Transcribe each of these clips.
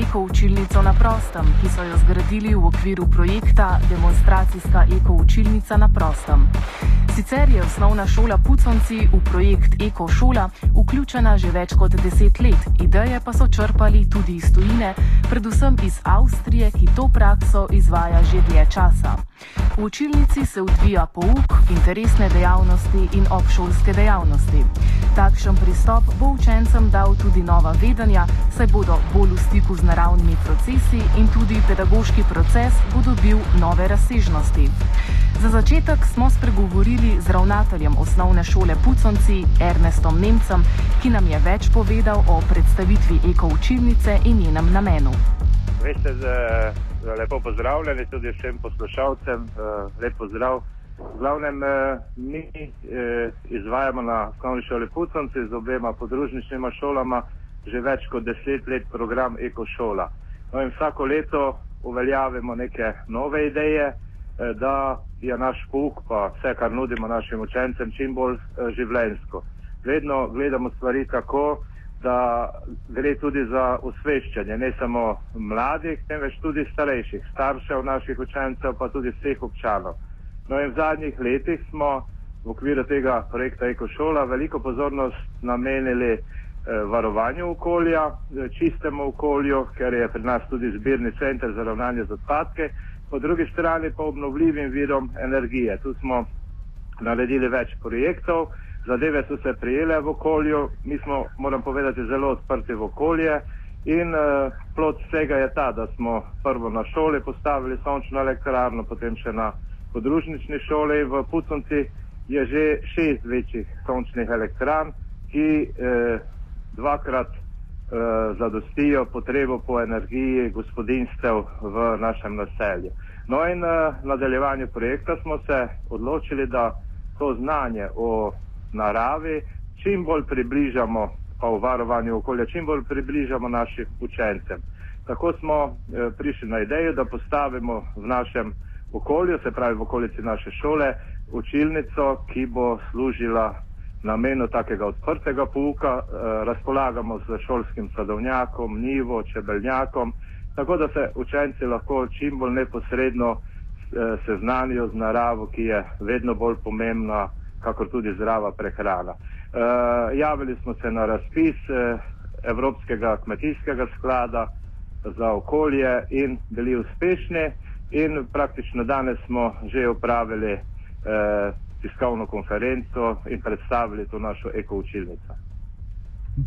eko-učilnico na prostem, ki so jo zgradili v okviru projekta Demonstracijska eko-učilnica na prostem. Sicer je osnovna šola Puconci v projekt Eko šola vključena že več kot deset let, ideje pa so črpali tudi iz tujine, predvsem iz Avstrije, ki to prakso izvaja že dlje časa. V učilnici se odvija pouk, interesne dejavnosti in obšolske dejavnosti. Takšen pristop bo učencem dal tudi nova vedenja, saj bodo bolj v stiku z naravnimi procesi in tudi pedagoški proces bo dobil nove razsežnosti. Za začetek smo spregovorili z ravnateljem osnovne šole Puconci Ernestom Nemcem, ki nam je več povedal o predstavitvi eko-učilnice in njenem namenu. Veste, lepo pozdravljeni tudi vsem poslušalcem, lepo zdrav. V glavnem, mi izvajamo na osnovni šoli Puconci z obema podružničnima šolama že več kot deset let program Eko šola. No in vsako leto uveljavimo neke nove ideje, da je naš pouk pa vse, kar nudimo našim učencem, čim bolj življensko. Vedno gledamo stvari tako, da gre tudi za osveščanje ne samo mladih, temveč tudi starejših, staršev naših učencev, pa tudi vseh občanov. No in v zadnjih letih smo v okviru tega projekta Eko šola veliko pozornost namenili eh, varovanju okolja, čistemu okolju, ker je pri nas tudi zbirni center za ravnanje z odpadke, po drugi strani pa obnovljivim virom energije. Tu smo naredili več projektov, zadeve so se prijele v okolju, mi smo, moram povedati, zelo odprti v okolje in uh, plot vsega je ta, da smo prvo na šoli postavili sončno elektrarno, potem še na podružnični šoli v Puconci je že šest večjih sončnih elektrarn, ki eh, dvakrat eh, zadostijo potrebo po energiji gospodinstev v našem naselju. No in eh, v nadaljevanju projekta smo se odločili, da to znanje o naravi čim bolj približamo, pa v varovanju okolja, čim bolj približamo našim učencem. Tako smo eh, prišli na idejo, da postavimo v našem okolju, se pravi v okolici naše šole, učilnico, ki bo služila namenu takega odprtega pouka, eh, razpolagamo z šolskim sadovnjakom, nivo, čebelnjakom, tako da se učenci lahko čim bolj neposredno eh, seznanijo z naravo, ki je vedno bolj pomembna, kakor tudi zdrava prehrana. Eh, javili smo se na razpis eh, Evropskega kmetijskega sklada za okolje in bili uspešni in praktično danes smo že upravili eh, tiskovno konferenco in predstavili to našo ekoučilnico.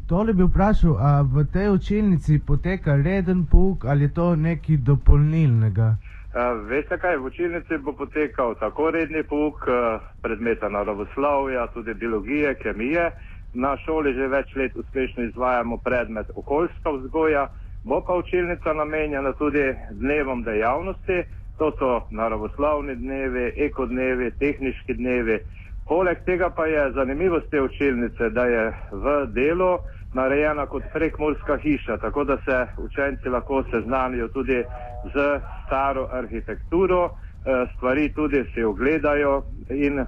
Tole bi vprašal, a v tej učilnici poteka reden pouk ali je to nekaj dopolnilnega? Uh, veste kaj, v učilnici bo potekal tako redni pouk uh, predmeta naravoslovja, tudi biologije, kemije. Na šoli že več let uspešno izvajamo predmet okoljska vzgoja, bo pa učilnica namenjena tudi dnevom dejavnosti, to so naravoslovni dnevi, ekodnevi, tehnički dnevi. Poleg tega pa je zanimivost te učilnice, da je v delu narejena kot prekmorska hiša, tako da se učenci lahko seznanijo tudi z staro arhitekturo, eh, stvari tudi si ogledajo in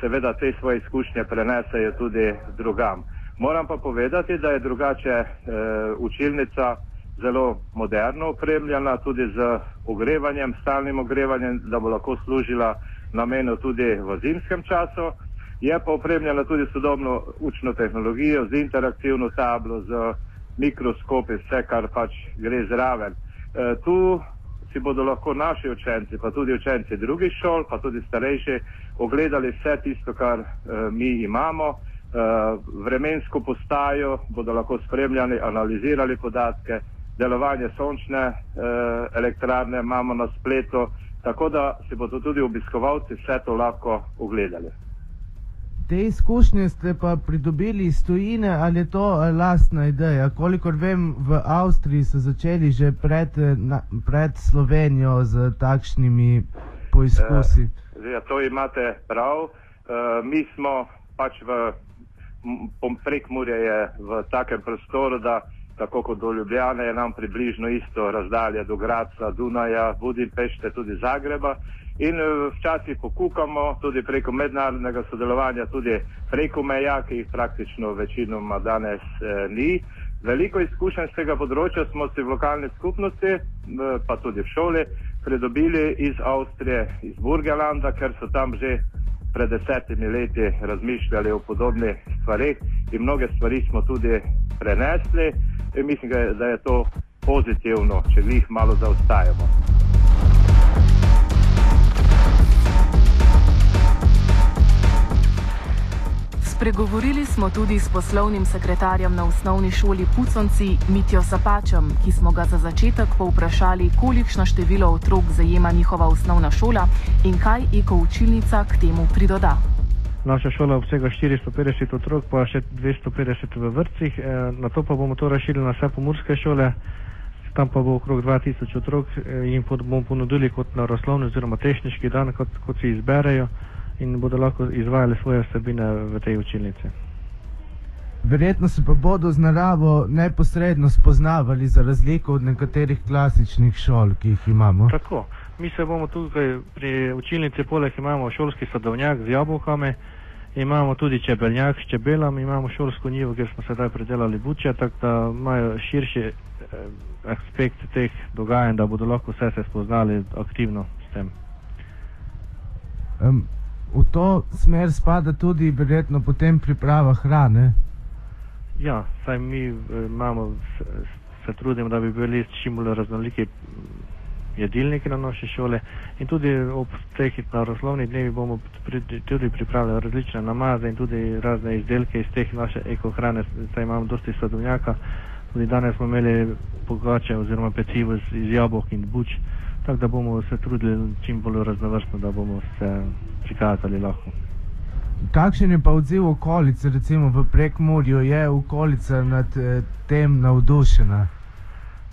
seveda te svoje izkušnje prenesejo tudi drugam. Moram pa povedati, da je drugače e, učilnica zelo moderno opremljena, tudi z ogrevanjem, stalnim ogrevanjem, da bo lahko služila namenu tudi v zimskem času. Je pa opremljena tudi sodobno učno tehnologijo, z interaktivno tablo, z mikroskopi, vse, kar pač gre zraven. E, tu si bodo lahko naši učenci, pa tudi učenci drugih šol, pa tudi starejši, ogledali vse tisto, kar e, mi imamo. E, vremensko postajo bodo lahko spremljali, analizirali podatke, delovanje sončne e, elektrarne imamo na spletu, tako da si bodo tudi obiskovalci vse to lahko ogledali. Te izkušnje ste pa pridobili iz tujine ali je to lastna ideja? Kolikor vem, v Avstriji so začeli že pred, na, pred Slovenijo z takšnimi poizkusi. E, ja, to imate prav. E, mi smo pač v prekmurje je v takem prostoru, da tako kot do Ljubljane je nam približno isto razdalja do Graca, Dunaja, Budimpešte, tudi Zagreba. In eh, včasih pokukamo tudi preko mednarodnega sodelovanja, tudi preko meja, ki jih praktično večinoma danes eh, ni. Veliko izkušenj z tega področja smo si v lokalni skupnosti, pa tudi v šoli, pridobili iz Avstrije, iz Burgelanda, ker so tam že pred desetimi leti razmišljali o podobnih stvarih in mnoge stvari smo tudi prenesli. In mislim, da je to pozitivno, če jih malo zaostajamo. Spregovorili smo tudi s poslovnim sekretarjem na osnovni šoli Puconci Mitjo Sapačem, ki smo ga za začetek povprašali, kolikšno število otrok zajema njihova osnovna šola in kaj eko učilnica k temu pridoda. Naša šola obsega 450 otrok, pa še 250 v vrtcih, e, na to pa bomo to razširili na vse pomorske šole, tam pa bo okrog 2000 otrok in e, bomo ponudili kot naroslovni oziroma tehnički dan, kot, kot si izberejo in bodo lahko izvajali svoje vsebine v tej učilnici. Verjetno se pa bodo z naravo neposredno spoznavali, za razliko od nekaterih klasičnih šol, ki jih imamo. Tako, mi se bomo tukaj pri učilnici, poleg imamo šolski sadovnjak z jabolkami, imamo tudi čebeljak s čebelami, imamo šolsko njivo, kjer smo sedaj predelali buče, tako da imajo širši eh, aspekt teh dogajanj, da bodo lahko vse se spoznali aktivno s tem. Um, v to smer spada tudi verjetno potem priprava hrane. Ja, saj mi eh, imamo, se trudimo, da bi bili čim bolj raznoliki jedilniki na naše šole in tudi ob teh naroslovnih dnevi bomo pri, tudi pripravljali različne namaze in tudi razne izdelke iz teh naše ekohrane, saj imamo dosti sadovnjaka, tudi danes smo imeli pogače oziroma pecivo iz, iz jabolk in buč, tako da bomo se trudili čim bolj raznovrstno, da bomo se prikazali lahko. Kakšen je pa odziv okolice, recimo v Prekmorju, je okolica nad eh, tem navdušena?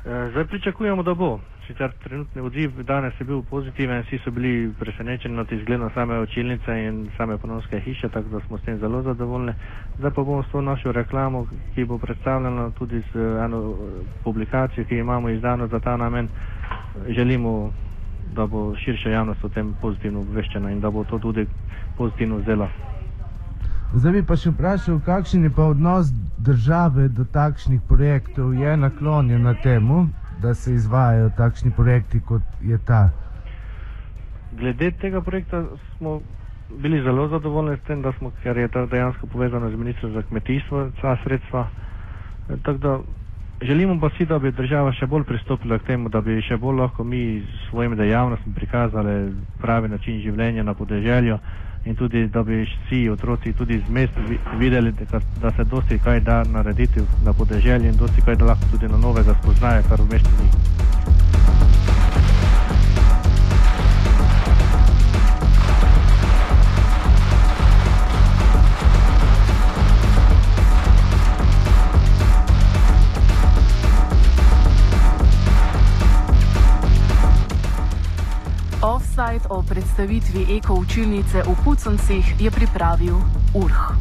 E, zdaj pričakujemo, da bo. Sicer trenutni odziv danes je bil pozitiven, vsi so bili presenečeni nad izgledom same učilnice in same ponovske hiše, tako da smo s tem zelo zadovoljni. Zdaj pa bomo s to našo reklamo, ki bo predstavljena tudi z eno publikacijo, ki imamo izdano za ta namen, želimo da bo širša javnost o tem pozitivno obveščena in da bo to tudi pozitivno vzela. Zdaj bi pa še vprašal, kakšen je pa odnos države do takšnih projektov, je naklonjen na temu, da se izvajajo takšni projekti, kot je ta? Glede tega projekta smo bili zelo zadovoljni s tem, da smo, ker je to dejansko povezano z ministrstvom za kmetijstvo, ta sredstva. Tako da Želimo pa si, da bi država še bolj pristopila k temu, da bi še bolj lahko mi s svojimi dejavnostmi prikazali pravi način življenja na podeželju in tudi, da bi vsi otroci tudi z mest videli, da, da se dosti kaj da narediti na podeželju in dosti kaj da lahko tudi na novega spoznajo, kar v mestu ni. Offside o predstavitvi eko učilnice v Puconcih je pripravil Urh.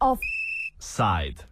Offside.